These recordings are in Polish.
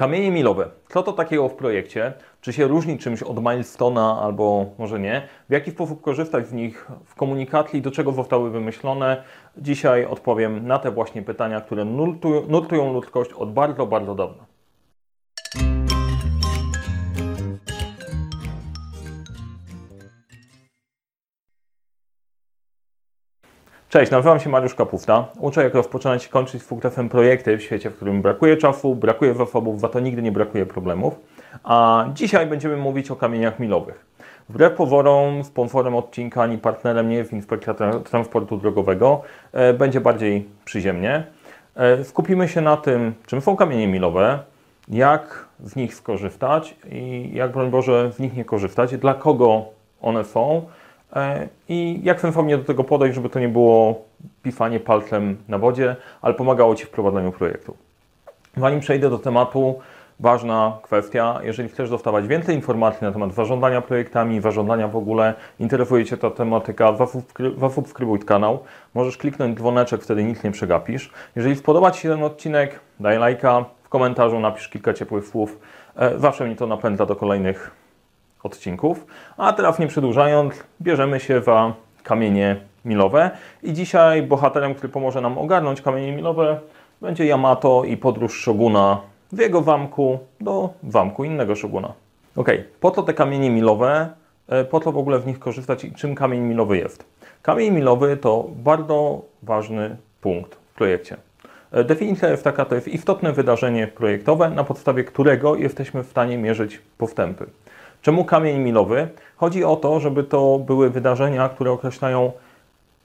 Kamienie milowe. Co to takiego w projekcie? Czy się różni czymś od milestona albo może nie? W jaki sposób korzystać z nich w komunikacji do czego zostały wymyślone? Dzisiaj odpowiem na te właśnie pytania, które nurtują ludzkość od bardzo, bardzo dawna. Cześć, nazywam się Mariusz Kapufta. Uczę jak rozpoczynać i kończyć z fuktefem projekty w świecie, w którym brakuje czasu, brakuje zasobów, za to nigdy nie brakuje problemów. A dzisiaj będziemy mówić o kamieniach milowych. Wbrew pozorom, sponsorem odcinka ani partnerem nie jest Inspekcja Transportu Drogowego. E, będzie bardziej przyziemnie. E, skupimy się na tym, czym są kamienie milowe, jak z nich skorzystać i jak, broń Boże, z nich nie korzystać, dla kogo one są I jak sensownie do tego podejść, żeby to nie było pisanie palcem na wodzie, ale pomagało Ci w prowadzeniu projektu. Zanim przejdę do tematu, ważna kwestia, jeżeli chcesz dostawać więcej informacji na temat zarządzania projektami, zarządzania w ogóle, interesuje Cię ta tematyka, zasubskrybuj kanał. Możesz kliknąć dzwoneczek, wtedy nic nie przegapisz. Jeżeli spodoba Ci się ten odcinek, daj lajka, w komentarzu napisz kilka ciepłych słów. E, zawsze mnie to napędza do kolejnych odcinków. A teraz nie przedłużając, bierzemy się za kamienie milowe. I dzisiaj bohaterem, który pomoże nam ogarnąć kamienie milowe, będzie Yamato i podróż Shoguna w jego zamku do zamku innego Shoguna. Ok, po co te kamienie milowe? E, po co w ogóle w nich korzystać i czym kamień milowy jest? Kamień milowy to bardzo ważny punkt w projekcie. E, definicja jest taka, to jest istotne wydarzenie projektowe, na podstawie którego jesteśmy w stanie mierzyć postępy. Czemu kamień milowy? Chodzi o to, żeby to były wydarzenia, które określają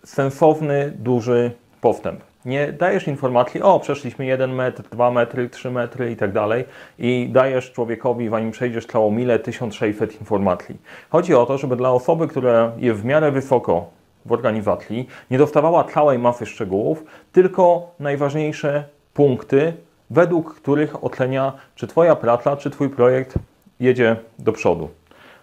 sensowny, duży postęp. Nie dajesz informacji, o przeszliśmy 1 metr, 2 metry, 3 metry i tak dalej i dajesz człowiekowi, zanim przejdziesz całą milę, 1600 informacji. Chodzi o to, żeby dla osoby, która jest w miarę wysoko w organizacji, nie dostawała całej masy szczegółów, tylko najważniejsze punkty, według których ocenia, czy Twoja praca, czy Twój projekt jedzie do przodu.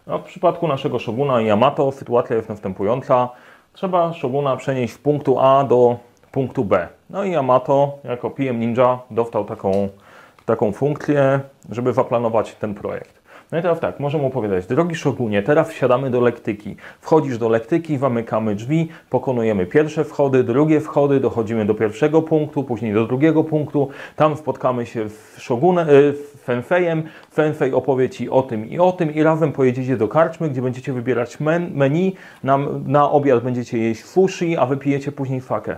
No, w przypadku naszego Shoguna Yamato sytuacja jest następująca. Trzeba Shoguna przenieść z punktu A do punktu B. No i Yamato jako PM Ninja dostał taką, taką funkcję, żeby zaplanować ten projekt. No i teraz tak, możemy opowiadać, drogi szogunie, teraz wsiadamy do lektyki. Wchodzisz do lektyki, zamykamy drzwi, pokonujemy pierwsze wchody, drugie wchody, dochodzimy do pierwszego punktu, później do drugiego punktu, tam spotkamy się z szogunem, y, Fenfejem. Fenfej opowie Ci o tym i o tym i razem pojedziecie do karczmy, gdzie będziecie wybierać men, menu. Na, na obiad będziecie jeść sushi, a wypijecie później fakę.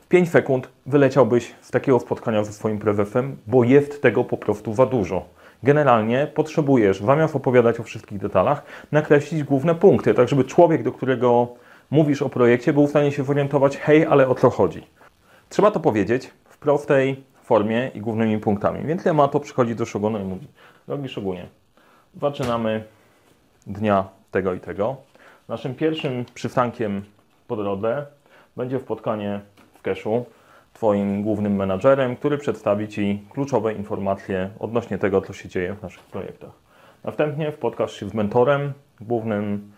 W 5 sekund wyleciałbyś z takiego spotkania ze swoim prezesem, bo jest tego po prostu za dużo. Generalnie potrzebujesz, zamiast opowiadać o wszystkich detalach, nakreślić główne punkty, tak żeby człowiek, do którego mówisz o projekcie, był w stanie się zorientować, hej, ale o co chodzi. Trzeba to powiedzieć w prostej formie i głównymi punktami. Więc Yamato przychodzi do Shoguna i mówi, drogi Shogunie, zaczynamy dnia tego i tego. Naszym pierwszym przystankiem po drodze będzie spotkanie w Keszu Twoim głównym menadżerem, który przedstawi Ci kluczowe informacje odnośnie tego, co się dzieje w naszych projektach. Następnie spotkasz się z mentorem, głównym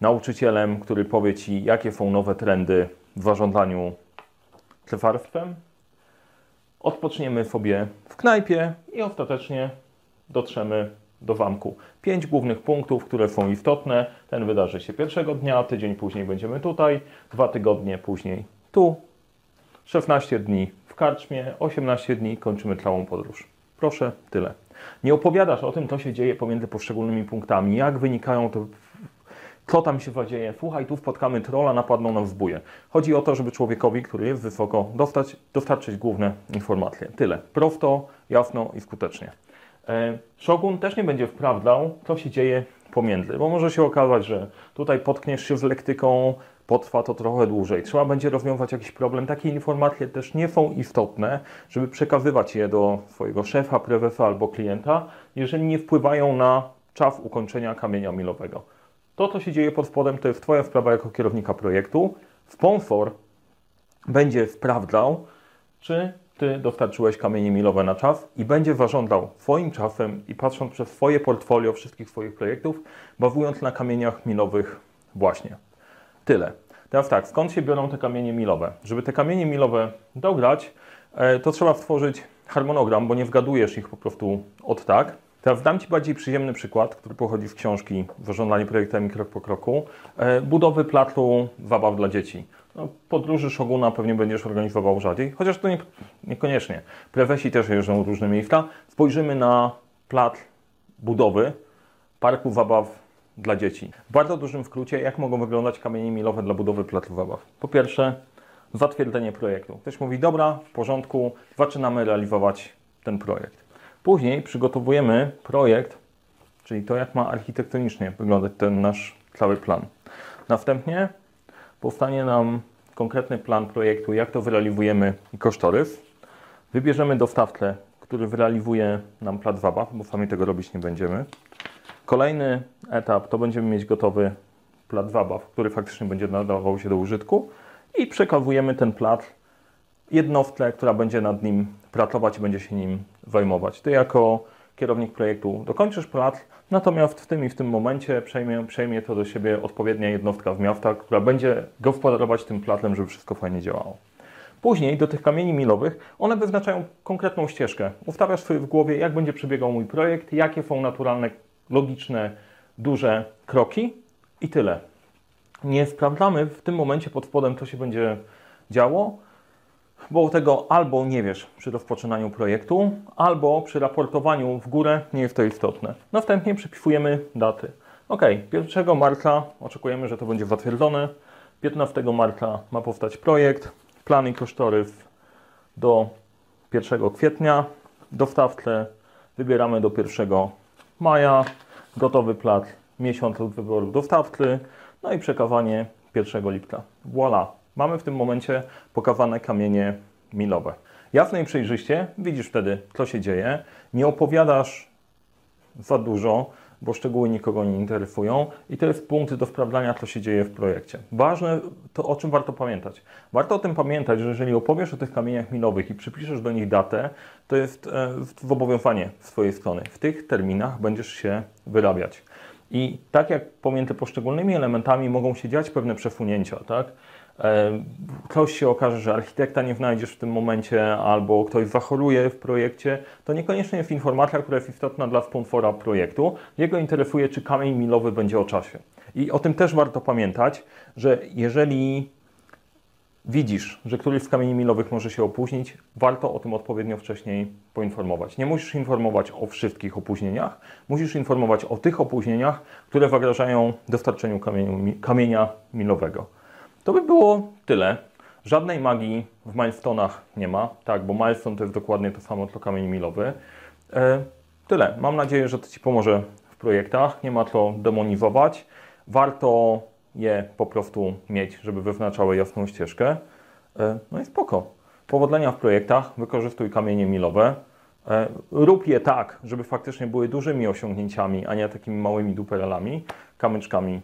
nauczycielem, który powie Ci, jakie są nowe trendy w zarządzaniu cefarstwem. Odpoczniemy sobie w knajpie i ostatecznie dotrzemy do zamku. Pięć głównych punktów, które są istotne. Ten wydarzy się pierwszego dnia, tydzień później będziemy tutaj, dwa tygodnie później tu, 16 dni w karczmie, 18 dni kończymy całą podróż. Proszę, tyle. Nie opowiadasz o tym, co się dzieje pomiędzy poszczególnymi punktami, jak wynikają te co tam się dzieje. Słuchaj, tu spotkamy trola, napadną nam w buje. Chodzi o to, żeby człowiekowi, który jest wysoko, dostać, dostarczyć główne informacje. Tyle. Prosto, jasno i skutecznie. E, Shogun też nie będzie wprawdzał, co się dzieje pomiędzy, bo może się okazać, że tutaj potkniesz się z lektyką, potrwa to trochę dłużej. Trzeba będzie rozwiązać jakiś problem. Takie informacje też nie są istotne, żeby przekazywać je do swojego szefa, prezesa albo klienta, jeżeli nie wpływają na czas ukończenia kamienia milowego. To, co się dzieje pod spodem, to jest Twoja sprawa jako kierownika projektu. Sponsor będzie sprawdzał, czy Ty dostarczyłeś kamienie milowe na czas i będzie zarządzał Twoim czasem i patrząc przez swoje portfolio wszystkich swoich projektów, bazując na kamieniach milowych właśnie. Tyle. Teraz tak, skąd się biorą te kamienie milowe? Żeby te kamienie milowe dograć, e, to trzeba stworzyć harmonogram, bo nie wgadujesz ich po prostu od tak. Teraz dam Ci bardziej przyziemny przykład, który pochodzi z książki Zarządzanie projektami krok po kroku. E, budowy platu zabaw dla dzieci. No, podróży Szoguna pewnie będziesz organizował rzadziej, chociaż to nie, niekoniecznie. Prewesi też jeżdżą w różne miejsca. Spojrzymy na plat budowy parku zabaw dla dzieci. W bardzo dużym skrócie, jak mogą wyglądać kamienie milowe dla budowy platu zabaw. Po pierwsze, zatwierdzenie projektu. Ktoś mówi, dobra, w porządku, zaczynamy realizować ten projekt. Później przygotowujemy projekt, czyli to, jak ma architektonicznie wyglądać ten nasz cały plan. Następnie powstanie nam konkretny plan projektu, jak to wyrealizujemy i kosztorys. Wybierzemy dostawcę, który wyrealizuje nam plac zabaw, bo sami tego robić nie będziemy. Kolejny etap to będziemy mieć gotowy plac zabaw, który faktycznie będzie nadawał się do użytku i przekazujemy ten plac jednostce, która będzie nad nim pracować i będzie się nim zajmować. Ty jako kierownik projektu dokończysz plac, natomiast w tym i w tym momencie przejmie, przejmie to do siebie odpowiednia jednostka w miasta, która będzie gospodarować tym placem, żeby wszystko fajnie działało. Później do tych kamieni milowych one wyznaczają konkretną ścieżkę. Ustawiasz sobie w głowie, jak będzie przebiegał mój projekt, jakie są naturalne, logiczne, duże kroki i tyle. Nie sprawdzamy w tym momencie pod spodem, co się będzie działo, bo tego albo nie wiesz przy rozpoczynaniu projektu, albo przy raportowaniu w górę nie jest to istotne. Następnie przypisujemy daty. Ok, 1 marca oczekujemy, że to będzie zatwierdzone. 15 marca ma powstać projekt, plan i kosztorys do 1 kwietnia. Dostawcę wybieramy do 1 maja. Gotowy plac miesiąc od wyboru dostawcy. No i przekawanie 1 lipca. Voilà, mamy w tym momencie pokazane kamienie milowe. Jasno i przejrzyście widzisz wtedy, co się dzieje. Nie opowiadasz za dużo, bo szczegóły nikogo nie interesują i to jest punkt do sprawdzania, co się dzieje w projekcie. Ważne to, o czym warto pamiętać. Warto o tym pamiętać, że jeżeli opowiesz o tych kamieniach milowych i przypiszesz do nich datę, to jest e, zobowiązanie z Twojej strony. W tych terminach będziesz się wyrabiać. I tak jak pomiędzy poszczególnymi elementami mogą się dziać pewne przesunięcia, tak? E, ktoś się okaże, że architekta nie znajdziesz w tym momencie, albo ktoś zachoruje w projekcie, to niekoniecznie jest informacja, która jest istotna dla sponsora projektu. Jego interesuje, czy kamień milowy będzie o czasie. I o tym też warto pamiętać, że jeżeli widzisz, że któryś z kamieni milowych może się opóźnić, warto o tym odpowiednio wcześniej poinformować. Nie musisz informować o wszystkich opóźnieniach, musisz informować o tych opóźnieniach, które zagrażają dostarczeniu kamieniu, kamienia milowego. To by było tyle. Żadnej magii w milestone'ach nie ma, tak, bo milestone to jest dokładnie to samo co kamień milowy. E, tyle. Mam nadzieję, że to Ci pomoże w projektach. Nie ma co demonizować. Warto je po prostu mieć, żeby wyznaczały jasną ścieżkę. E, no i spoko. Powodzenia w projektach, wykorzystuj kamienie milowe. E, rób je tak, żeby faktycznie były dużymi osiągnięciami, a nie takimi małymi duperelami, kamyczkami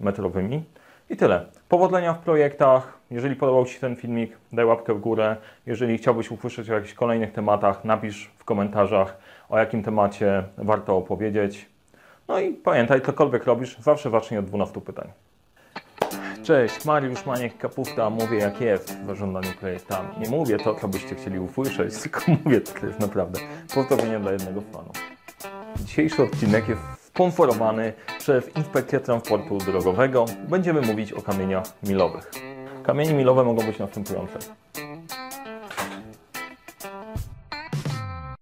metrowymi. I tyle. Powodzenia w projektach. Jeżeli podobał Ci się ten filmik, daj łapkę w górę. Jeżeli chciałbyś usłyszeć o jakichś kolejnych tematach, napisz w komentarzach, o jakim temacie warto opowiedzieć. No i pamiętaj, cokolwiek robisz, zawsze zacznij od 12 pytań. Cześć, Mariusz Maniek Kapusta, mówię jak jest w zarządzaniu projektami. Nie mówię to, co byście chcieli usłyszeć, tylko mówię, co jest naprawdę pozdrowienia dla jednego fanu. Dzisiejszy odcinek jest sponsorowany przez Inspekcję Transportu Drogowego. Będziemy mówić o kamieniach milowych. Kamienie milowe mogą być następujące.